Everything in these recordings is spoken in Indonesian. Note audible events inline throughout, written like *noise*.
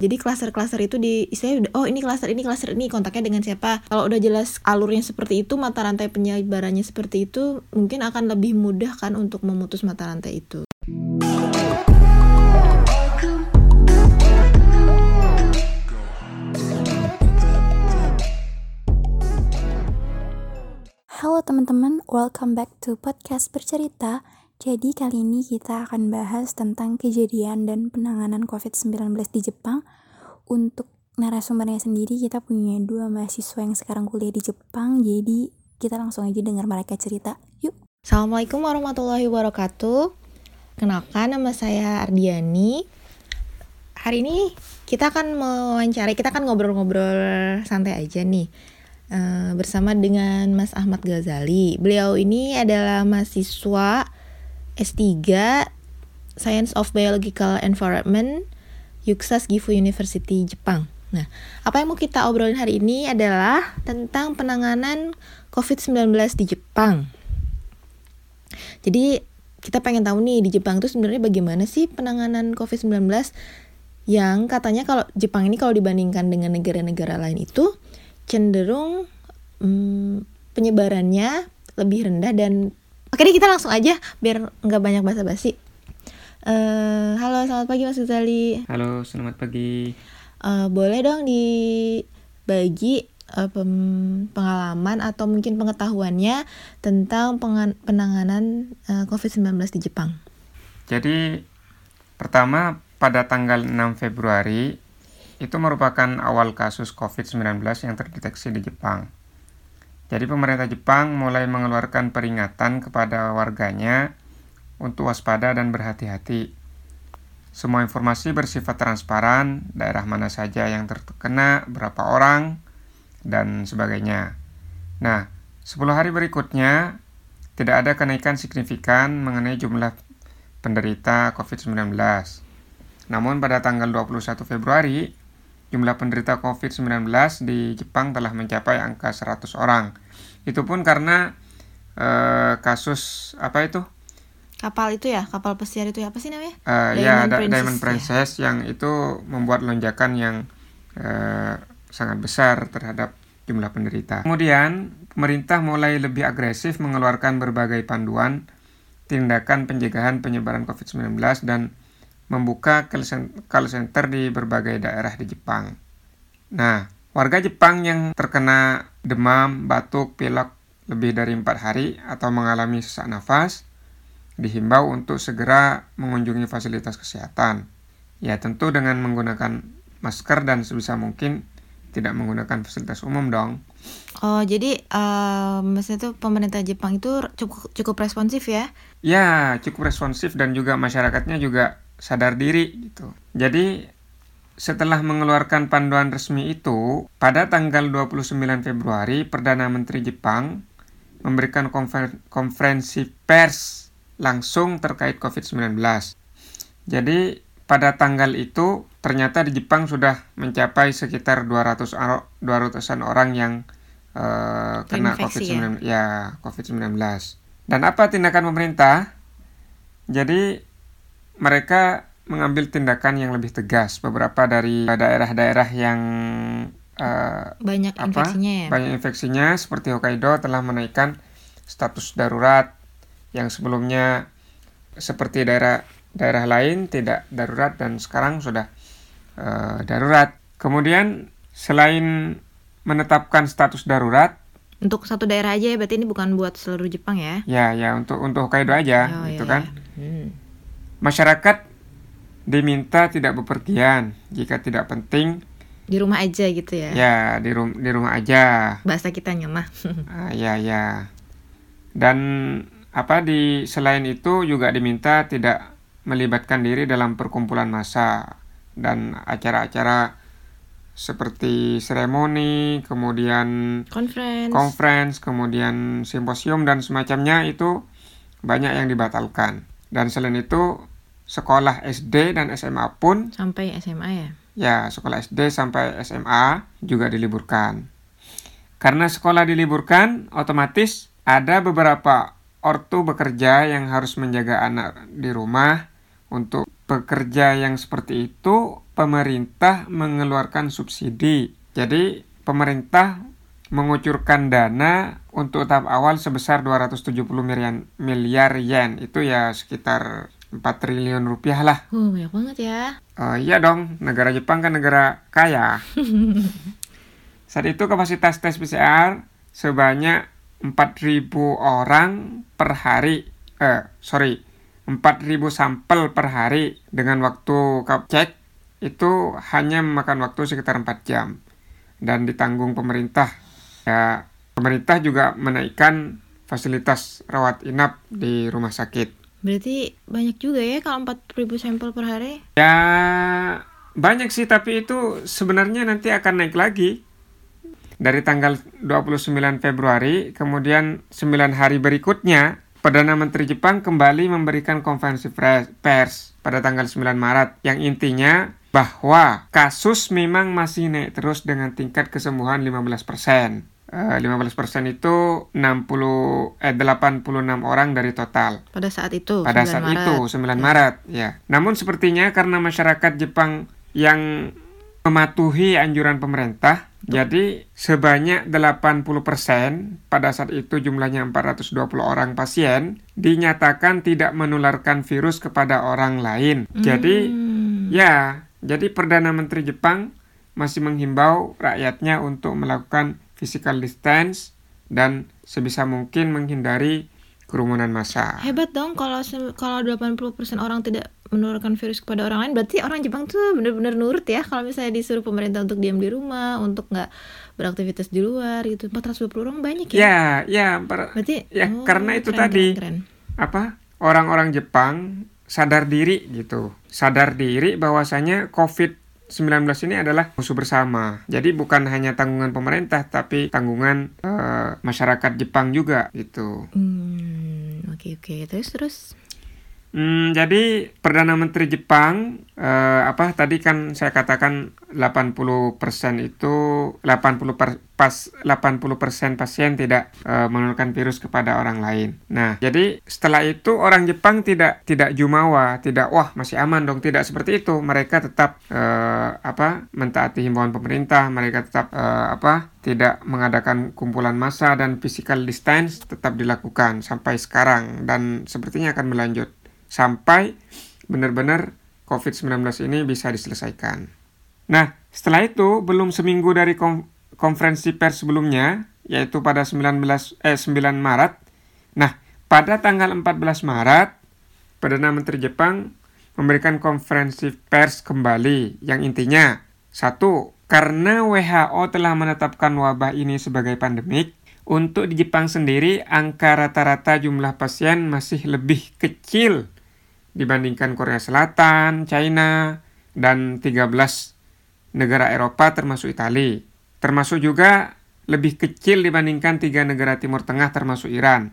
Jadi klaster-klaster itu di istilahnya oh ini klaster ini klaster ini kontaknya dengan siapa. Kalau udah jelas alurnya seperti itu, mata rantai penyebarannya seperti itu, mungkin akan lebih mudah kan untuk memutus mata rantai itu. Halo teman-teman, welcome back to podcast bercerita. Jadi kali ini kita akan bahas tentang kejadian dan penanganan COVID-19 di Jepang. Untuk narasumbernya sendiri kita punya dua mahasiswa yang sekarang kuliah di Jepang. Jadi kita langsung aja dengar mereka cerita. Yuk. Assalamualaikum warahmatullahi wabarakatuh. Kenalkan nama saya Ardiani. Hari ini kita akan mewawancarai, kita akan ngobrol-ngobrol santai aja nih uh, bersama dengan Mas Ahmad Ghazali. Beliau ini adalah mahasiswa S3 Science of Biological Environment Yuksas Gifu University Jepang. Nah, apa yang mau kita obrolin hari ini adalah tentang penanganan COVID-19 di Jepang. Jadi, kita pengen tahu nih di Jepang itu sebenarnya bagaimana sih penanganan COVID-19 yang katanya kalau Jepang ini kalau dibandingkan dengan negara-negara lain itu cenderung hmm, penyebarannya lebih rendah dan oke deh kita langsung aja biar nggak banyak basa-basi. Uh, halo selamat pagi Mas Guzali. Halo selamat pagi. Uh, boleh dong dibagi uh, pengalaman atau mungkin pengetahuannya tentang penanganan uh, COVID-19 di Jepang. Jadi pertama pada tanggal 6 Februari itu merupakan awal kasus COVID-19 yang terdeteksi di Jepang. Jadi pemerintah Jepang mulai mengeluarkan peringatan kepada warganya untuk waspada dan berhati-hati. Semua informasi bersifat transparan, daerah mana saja yang terkena, berapa orang, dan sebagainya. Nah, 10 hari berikutnya tidak ada kenaikan signifikan mengenai jumlah penderita COVID-19. Namun pada tanggal 21 Februari, jumlah penderita COVID-19 di Jepang telah mencapai angka 100 orang. Itu pun karena eh, kasus apa itu? Kapal itu ya, kapal pesiar itu ya apa sih namanya? Uh, Diamond ya, Princess, Diamond Princess ya. yang itu membuat lonjakan yang uh, sangat besar terhadap jumlah penderita. Kemudian pemerintah mulai lebih agresif mengeluarkan berbagai panduan tindakan pencegahan penyebaran COVID-19 dan membuka call center di berbagai daerah di Jepang. Nah, warga Jepang yang terkena demam, batuk, pilek lebih dari empat hari atau mengalami sesak nafas dihimbau untuk segera mengunjungi fasilitas kesehatan. Ya, tentu dengan menggunakan masker dan sebisa mungkin tidak menggunakan fasilitas umum dong. Oh, jadi uh, maksudnya itu pemerintah Jepang itu cukup cukup responsif ya? Ya, cukup responsif dan juga masyarakatnya juga sadar diri gitu. Jadi setelah mengeluarkan panduan resmi itu, pada tanggal 29 Februari Perdana Menteri Jepang memberikan konfer konferensi pers langsung terkait COVID-19. Jadi pada tanggal itu ternyata di Jepang sudah mencapai sekitar 200 200-an orang yang uh, kena COVID-19 ya, ya COVID-19. Dan apa tindakan pemerintah? Jadi mereka mengambil tindakan yang lebih tegas beberapa dari daerah-daerah yang uh, banyak apa, infeksinya ya. Banyak infeksinya seperti Hokkaido telah menaikkan status darurat yang sebelumnya seperti daerah daerah lain tidak darurat dan sekarang sudah uh, darurat. Kemudian selain menetapkan status darurat untuk satu daerah aja ya berarti ini bukan buat seluruh Jepang ya? Ya ya untuk untuk Hokkaido aja oh, gitu iya, kan. Iya. Hmm. Masyarakat diminta tidak bepergian jika tidak penting. Di rumah aja gitu ya? Ya, di, rum di rumah aja. Bahasa kita nyamah. *laughs* ah, ya, ya. Dan apa di selain itu juga diminta tidak melibatkan diri dalam perkumpulan massa dan acara-acara seperti seremoni, kemudian conference. conference, kemudian simposium dan semacamnya itu banyak yang dibatalkan. Dan selain itu sekolah SD dan SMA pun sampai SMA ya. Ya, sekolah SD sampai SMA juga diliburkan. Karena sekolah diliburkan, otomatis ada beberapa ortu bekerja yang harus menjaga anak di rumah untuk pekerja yang seperti itu pemerintah mengeluarkan subsidi. Jadi pemerintah mengucurkan dana untuk tahap awal sebesar 270 miliar, miliar yen. Itu ya sekitar 4 triliun rupiah lah. Oh, banyak banget ya. Uh, iya dong, negara Jepang kan negara kaya. *laughs* Saat itu kapasitas tes PCR sebanyak 4.000 orang per hari. Eh, sorry, 4.000 sampel per hari dengan waktu cek itu hanya memakan waktu sekitar 4 jam dan ditanggung pemerintah. Ya, pemerintah juga menaikkan fasilitas rawat inap di rumah sakit. Berarti banyak juga ya kalau 4.000 sampel per hari? Ya, banyak sih tapi itu sebenarnya nanti akan naik lagi. Dari tanggal 29 Februari, kemudian 9 hari berikutnya Perdana Menteri Jepang kembali memberikan konferensi pers pada tanggal 9 Maret yang intinya bahwa kasus memang masih naik terus dengan tingkat kesembuhan 15%. Uh, 15% itu 60 eh 86 orang dari total. Pada saat itu. Pada saat Maret. itu 9 ya. Maret, ya. Namun sepertinya karena masyarakat Jepang yang mematuhi anjuran pemerintah jadi sebanyak 80% pada saat itu jumlahnya 420 orang pasien dinyatakan tidak menularkan virus kepada orang lain. Hmm. Jadi ya, jadi Perdana Menteri Jepang masih menghimbau rakyatnya untuk melakukan physical distance dan sebisa mungkin menghindari kerumunan massa. Hebat dong kalau kalau 80% orang tidak menularkan virus kepada orang lain berarti orang Jepang tuh benar-benar nurut ya kalau misalnya disuruh pemerintah untuk diam di rumah untuk nggak beraktivitas di luar gitu 420 orang banyak ya ya ya berarti ya oh, karena itu keren, tadi keren, keren. apa orang-orang Jepang sadar diri gitu sadar diri bahwasanya COVID 19 ini adalah musuh bersama. Jadi bukan hanya tanggungan pemerintah tapi tanggungan uh, masyarakat Jepang juga gitu. Hmm, oke okay, oke. Okay. Terus terus Hmm, jadi Perdana Menteri Jepang eh, apa tadi kan saya katakan 80% itu 80 per, pas 80% pasien tidak eh, menularkan virus kepada orang lain. Nah, jadi setelah itu orang Jepang tidak tidak jumawa, tidak wah masih aman dong, tidak seperti itu. Mereka tetap eh, apa mentaati himbauan pemerintah, mereka tetap eh, apa tidak mengadakan kumpulan massa dan physical distance tetap dilakukan sampai sekarang dan sepertinya akan berlanjut sampai benar-benar COVID-19 ini bisa diselesaikan. Nah, setelah itu belum seminggu dari konferensi pers sebelumnya, yaitu pada 19 eh 9 Maret. Nah, pada tanggal 14 Maret, Perdana Menteri Jepang memberikan konferensi pers kembali yang intinya satu, karena WHO telah menetapkan wabah ini sebagai pandemik, untuk di Jepang sendiri angka rata-rata jumlah pasien masih lebih kecil dibandingkan Korea Selatan, China, dan 13 negara Eropa termasuk Italia. Termasuk juga lebih kecil dibandingkan tiga negara Timur Tengah termasuk Iran.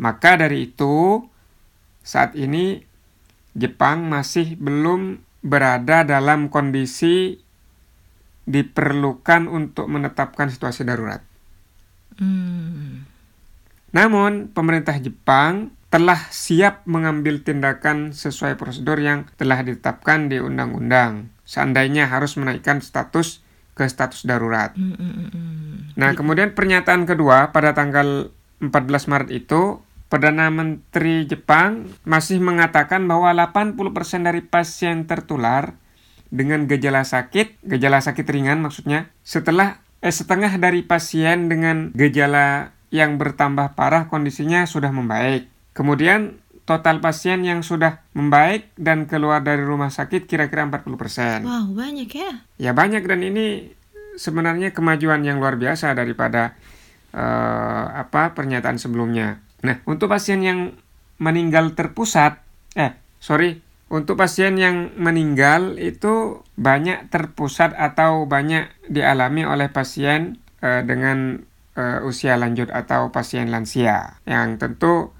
Maka dari itu, saat ini Jepang masih belum berada dalam kondisi diperlukan untuk menetapkan situasi darurat. Hmm. Namun, pemerintah Jepang telah siap mengambil tindakan sesuai prosedur yang telah ditetapkan di undang-undang. Seandainya harus menaikkan status ke status darurat. Mm, mm, mm, nah, kemudian pernyataan kedua pada tanggal 14 Maret itu, Perdana Menteri Jepang masih mengatakan bahwa 80% dari pasien tertular dengan gejala sakit, gejala sakit ringan maksudnya, setelah eh, setengah dari pasien dengan gejala yang bertambah parah kondisinya sudah membaik. Kemudian total pasien yang sudah membaik dan keluar dari rumah sakit kira-kira 40%. Wow, banyak ya? Ya banyak dan ini sebenarnya kemajuan yang luar biasa daripada uh, apa pernyataan sebelumnya. Nah, untuk pasien yang meninggal terpusat, eh sorry, untuk pasien yang meninggal itu banyak terpusat atau banyak dialami oleh pasien uh, dengan uh, usia lanjut atau pasien lansia yang tentu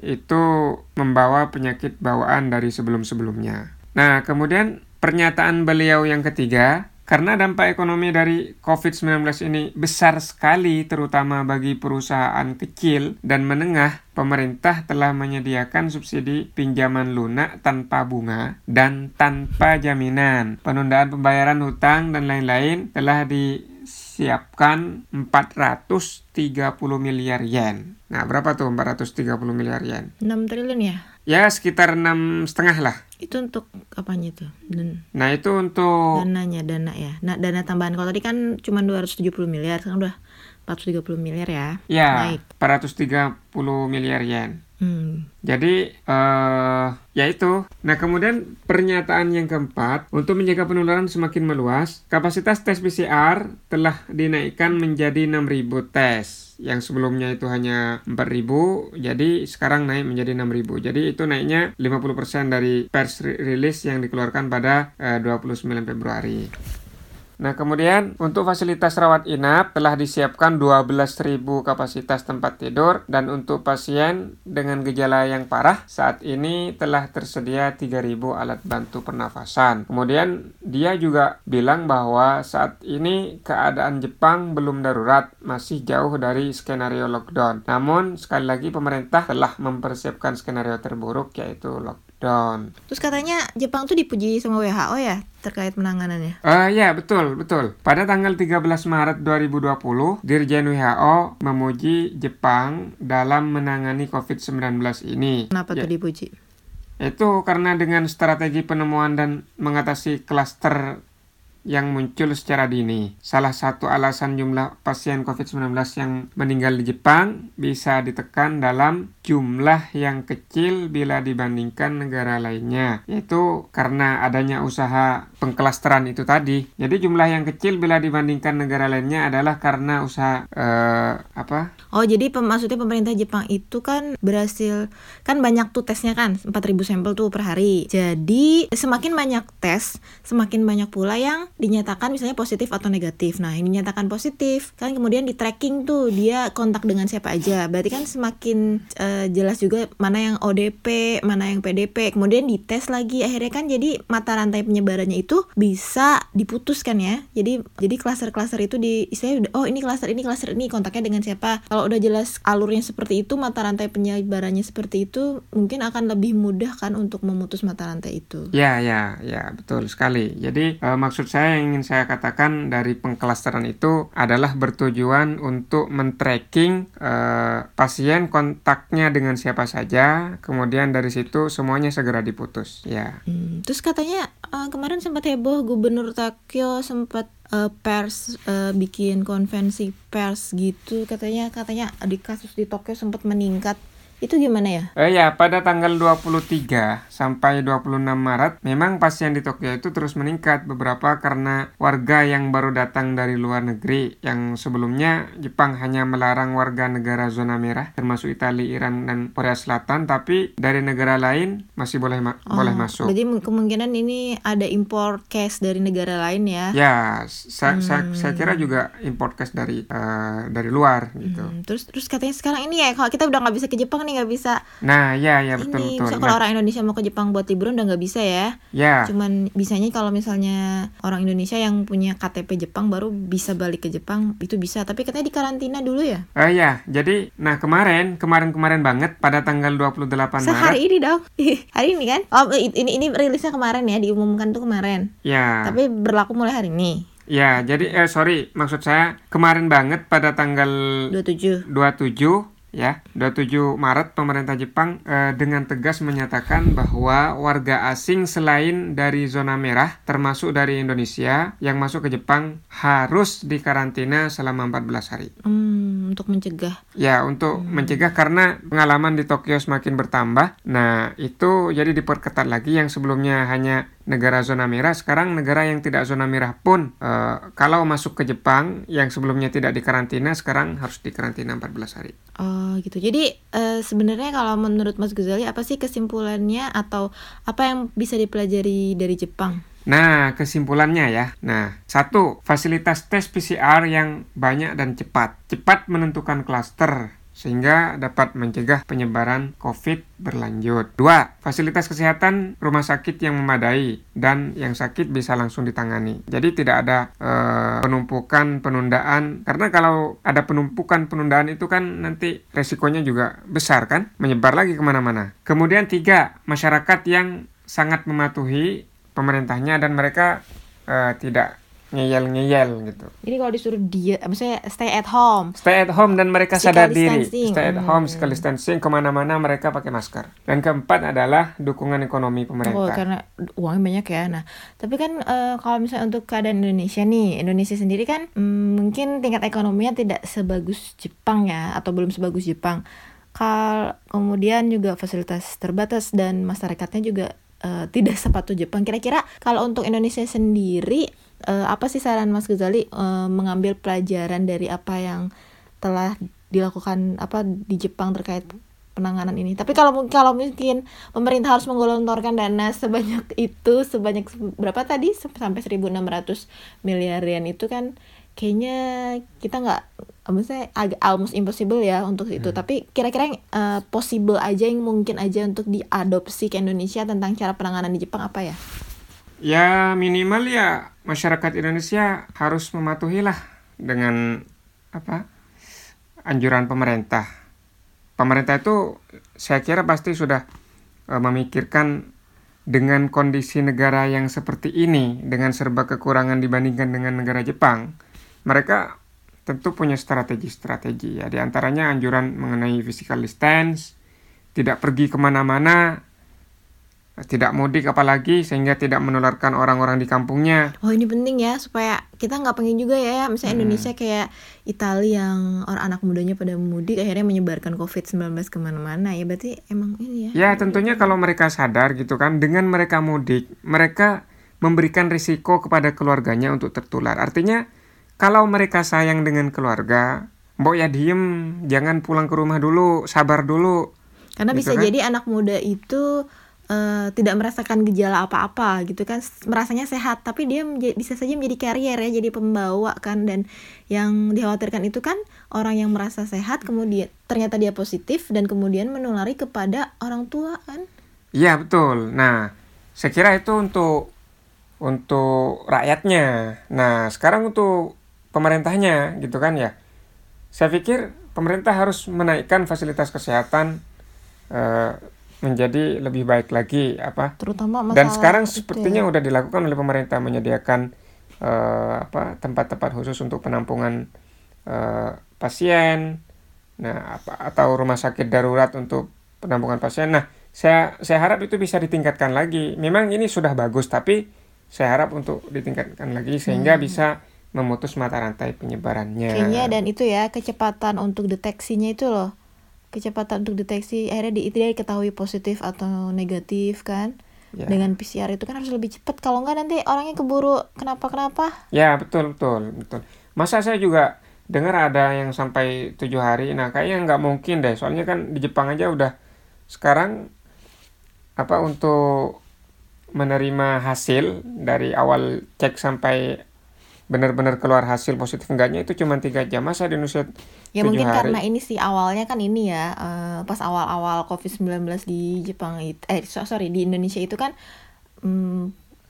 itu membawa penyakit bawaan dari sebelum-sebelumnya. Nah, kemudian pernyataan beliau yang ketiga, Karena dampak ekonomi dari COVID-19 ini besar sekali terutama bagi perusahaan kecil dan menengah, pemerintah telah menyediakan subsidi pinjaman lunak tanpa bunga dan tanpa jaminan. Penundaan pembayaran hutang dan lain-lain telah disiapkan 430 miliar yen. Nah, berapa tuh 430 miliar yen? 6 triliun ya? Ya, sekitar enam setengah lah. Itu untuk apanya tuh? Dan Nah, itu untuk dananya, dana ya. Nah, dana tambahan kalau tadi kan cuma 270 miliar, sekarang udah 430 miliar ya. ya Naik. 430 miliar yen. Hmm. Jadi, eh ya itu. Nah, kemudian pernyataan yang keempat, untuk menjaga penularan semakin meluas, kapasitas tes PCR telah dinaikkan menjadi 6.000 tes. Yang sebelumnya itu hanya 4.000, jadi sekarang naik menjadi 6.000. Jadi itu naiknya 50% dari pers rilis yang dikeluarkan pada eh, 29 Februari. Nah, kemudian untuk fasilitas rawat inap telah disiapkan 12.000 kapasitas tempat tidur dan untuk pasien dengan gejala yang parah saat ini telah tersedia 3.000 alat bantu pernafasan. Kemudian dia juga bilang bahwa saat ini keadaan Jepang belum darurat, masih jauh dari skenario lockdown. Namun sekali lagi pemerintah telah mempersiapkan skenario terburuk yaitu lockdown. Terus katanya Jepang tuh dipuji sama WHO ya terkait penanganannya. Eh ya, betul, betul. Pada tanggal 13 Maret 2020, Dirjen WHO memuji Jepang dalam menangani COVID-19 ini. Kenapa Ya, tuh dipuji? Itu karena dengan strategi penemuan dan mengatasi klaster yang muncul secara dini. Salah satu alasan jumlah pasien COVID-19 yang meninggal di Jepang bisa ditekan dalam jumlah yang kecil bila dibandingkan negara lainnya, yaitu karena adanya usaha pengklasteran itu tadi. Jadi jumlah yang kecil bila dibandingkan negara lainnya adalah karena usaha eh, apa? Oh jadi maksudnya pemerintah Jepang itu kan berhasil kan banyak tuh tesnya kan 4000 sampel tuh per hari. Jadi semakin banyak tes, semakin banyak pula yang dinyatakan misalnya positif atau negatif. Nah, yang dinyatakan positif kan kemudian di tracking tuh dia kontak dengan siapa aja. Berarti kan semakin eh, jelas juga mana yang ODP, mana yang PDP. Kemudian dites lagi akhirnya kan jadi mata rantai penyebarannya itu bisa diputuskan ya. Jadi jadi klaster-klaster itu di istilahnya oh ini klaster ini klaster ini kontaknya dengan siapa. Kalau udah jelas alurnya seperti itu, mata rantai penyebarannya seperti itu, mungkin akan lebih mudah kan untuk memutus mata rantai itu. Ya, ya, ya, betul sekali. Jadi eh, maksud saya yang ingin saya katakan dari pengklasteran itu adalah bertujuan untuk men-tracking eh, pasien kontaknya dengan siapa saja, kemudian dari situ semuanya segera diputus. Ya. Hmm, terus katanya eh, kemarin sempat heboh Gubernur Tokyo sempat eh, pers eh, bikin konvensi pers gitu katanya katanya di kasus di Tokyo sempat meningkat itu gimana ya? Eh ya, pada tanggal 23 sampai 26 Maret, memang pasien di Tokyo itu terus meningkat beberapa karena warga yang baru datang dari luar negeri yang sebelumnya Jepang hanya melarang warga negara zona merah termasuk Italia, Iran dan Korea Selatan, tapi dari negara lain masih boleh ma- boleh masuk. Mu- kemungkinan ini ada import case dari negara lain ya? Ya, sa- sa- saya kira juga import case dari eh, dari luar gitu. Hmm, terus terus katanya sekarang ini ya kalau kita udah nggak bisa ke Jepang nih nggak bisa Nah, ya ya betul ini. betul. kalau orang Indonesia mau ke Jepang buat liburan udah nggak bisa ya. Ya. cuman bisanya kalau misalnya orang Indonesia yang punya KTP Jepang baru bisa balik ke Jepang itu bisa. Tapi katanya di karantina dulu ya? Eh ya, jadi nah kemarin kemarin-kemarin banget pada tanggal 28 Maret sehari ini dong. *laughs* Hari ini kan? Oh ini ini rilisnya kemarin ya diumumkan tuh kemarin. Ya. tapi berlaku mulai hari ini. Ya, jadi eh sorry, maksud saya kemarin banget pada tanggal 27 27 ya, 27 Maret pemerintah Jepang eh, dengan tegas menyatakan bahwa warga asing selain dari zona merah termasuk dari Indonesia yang masuk ke Jepang harus dikarantina selama 14 hari. hmm, untuk mencegah Ya, untuk mencegah karena pengalaman di Tokyo semakin bertambah. Nah, itu jadi diperketat lagi yang sebelumnya hanya negara zona merah, sekarang negara yang tidak zona merah pun eh, kalau masuk ke Jepang yang sebelumnya tidak dikarantina sekarang harus dikarantina 14 hari. Oh gitu. Jadi eh, sebenarnya kalau menurut Mas Ghazali apa sih kesimpulannya atau apa yang bisa dipelajari dari Jepang? Nah, kesimpulannya ya. Nah, satu, fasilitas tes PCR yang banyak dan cepat. Cepat menentukan klaster sehingga dapat mencegah penyebaran COVID berlanjut. Dua, fasilitas kesehatan rumah sakit yang memadai dan yang sakit bisa langsung ditangani. Jadi tidak ada uh, penumpukan penundaan karena kalau ada penumpukan penundaan itu kan nanti resikonya juga besar kan, menyebar lagi ke mana-mana. Kemudian tiga, masyarakat yang sangat mematuhi pemerintahnya dan mereka uh, tidak ngeyel-ngeyel gitu. Jadi kalau disuruh dia, maksudnya stay at home. Stay at home dan mereka Physical sadar diri. Stay at Hmm. home, physical distancing, ke mana-mana mereka pakai masker. Dan keempat adalah dukungan ekonomi Oh, pemerintah. karena uangnya banyak ya. Nah, tapi kan eh, kalau misalnya untuk keadaan Indonesia nih, Indonesia sendiri kan mm, mungkin tingkat ekonominya tidak sebagus Jepang ya, atau belum sebagus Jepang. Kal kemudian juga fasilitas terbatas dan masyarakatnya juga eh, tidak sepatu Jepang. Kira-kira kalau untuk Indonesia sendiri, eh, apa sih saran Mas Ghazali eh, mengambil pelajaran dari apa yang telah dilakukan apa di Jepang terkait penanganan ini. Tapi kalau mungkin kalau mungkin pemerintah harus menggelontorkan dana sebanyak itu, sebanyak se- berapa tadi sampai 1.600 miliar yen itu kan kayaknya kita nggak maksudnya agak almost impossible ya untuk itu. Tapi kira-kira yang eh, possible aja yang mungkin aja untuk diadopsi ke Indonesia tentang cara penanganan di Jepang apa ya? Ya minimal ya masyarakat Indonesia harus mematuhilah dengan apa anjuran pemerintah. Pemerintah itu saya kira pasti sudah eh, memikirkan dengan kondisi negara yang seperti ini dengan serba kekurangan dibandingkan dengan negara Jepang. Mereka tentu punya strategi-strategi ya di antaranya anjuran mengenai physical distance, tidak pergi ke mana-mana, tidak mudik apalagi sehingga tidak menularkan orang-orang di kampungnya. Oh ini penting ya supaya kita nggak pengen juga ya misalnya Indonesia kayak Italia yang orang anak mudanya pada mudik akhirnya menyebarkan COVID-19 ke mana-mana ya berarti emang ini ya. Ya tentunya kalau mereka sadar gitu kan dengan mereka mudik mereka memberikan risiko kepada keluarganya untuk tertular. Artinya kalau mereka sayang dengan keluarga, mbok ya diem, jangan pulang ke rumah dulu, sabar dulu. Karena Gitu bisa kan? jadi anak muda itu eh, tidak merasakan gejala apa-apa gitu kan merasanya sehat tapi dia bisa saja menjadi carrier ya jadi pembawa kan dan yang dikhawatirkan itu kan orang yang merasa sehat kemudian ternyata dia positif dan kemudian menulari kepada orang tua kan. Iya betul. Nah, saya kira itu untuk untuk rakyatnya. Nah, sekarang untuk pemerintahnya gitu kan ya. Saya pikir pemerintah harus menaikkan fasilitas kesehatan eh, menjadi lebih baik lagi apa. Terutama masalah Dan sekarang sepertinya ya. udah dilakukan oleh pemerintah menyediakan eh, apa tempat-tempat khusus untuk penampungan eh, pasien. Nah, apa atau rumah sakit darurat untuk penampungan pasien. Nah, saya saya harap itu bisa ditingkatkan lagi. Memang ini sudah bagus, tapi saya harap untuk ditingkatkan lagi sehingga bisa memutus mata rantai penyebarannya. Kayaknya dan itu ya kecepatan untuk deteksinya itu loh. Kecepatan untuk deteksi akhirnya di, dia diketahui positif atau negatif kan. Ya. Dengan PCR itu kan harus lebih cepat kalau enggak nanti orangnya keburu kenapa-kenapa. Ya betul betul betul. Masa saya juga dengar ada yang sampai tujuh hari. Nah kayaknya nggak mungkin deh. Soalnya kan di Jepang aja udah sekarang apa untuk menerima hasil dari awal cek sampai benar-benar keluar hasil positif enggaknya itu cuma tiga jam masa di Indonesia Ya mungkin hari? karena ini sih awalnya kan ini ya eh, pas awal-awal COVID-19 di Jepang itu eh so- sorry di Indonesia itu kan mm,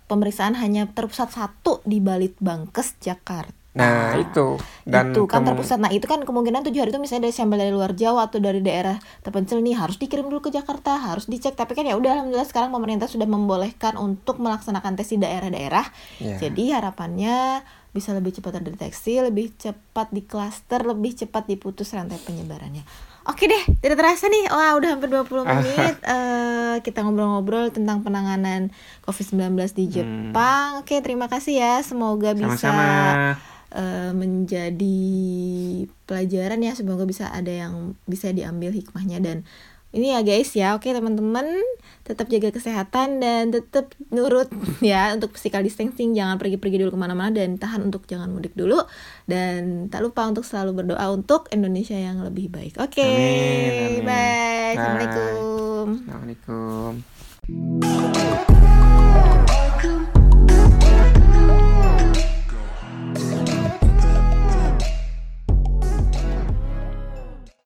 pemeriksaan hanya terpusat satu di Balitbangkes Jakarta. Nah, itu dan itu kan terpusat. Nah itu kan kemungkinan tujuh hari itu misalnya dari sampel dari luar Jawa atau dari daerah terpencil nih harus dikirim dulu ke Jakarta, harus dicek. Tapi kan ya udah alhamdulillah sekarang pemerintah sudah membolehkan untuk melaksanakan tes di daerah-daerah. Ya. Jadi harapannya bisa lebih cepat terdeteksi, lebih cepat di klaster, lebih cepat diputus rantai penyebarannya. Oke deh, tidak terasa nih. Wah, udah hampir 20 menit eh, kita ngobrol-ngobrol tentang penanganan COVID-19 di Jepang. Oke, terima kasih ya. Semoga bisa sama-sama eh, menjadi pelajaran ya semoga bisa ada yang bisa diambil hikmahnya dan ini ya guys ya. Oke teman-teman tetap jaga kesehatan dan tetap nurut *laughs* ya untuk physical distancing. Jangan pergi-pergi dulu ke mana-mana dan tahan untuk jangan mudik dulu. Dan tak lupa untuk selalu berdoa untuk Indonesia yang lebih baik. Oke Amin, amin. bye. Bye. assalamualaikum. Assalamualaikum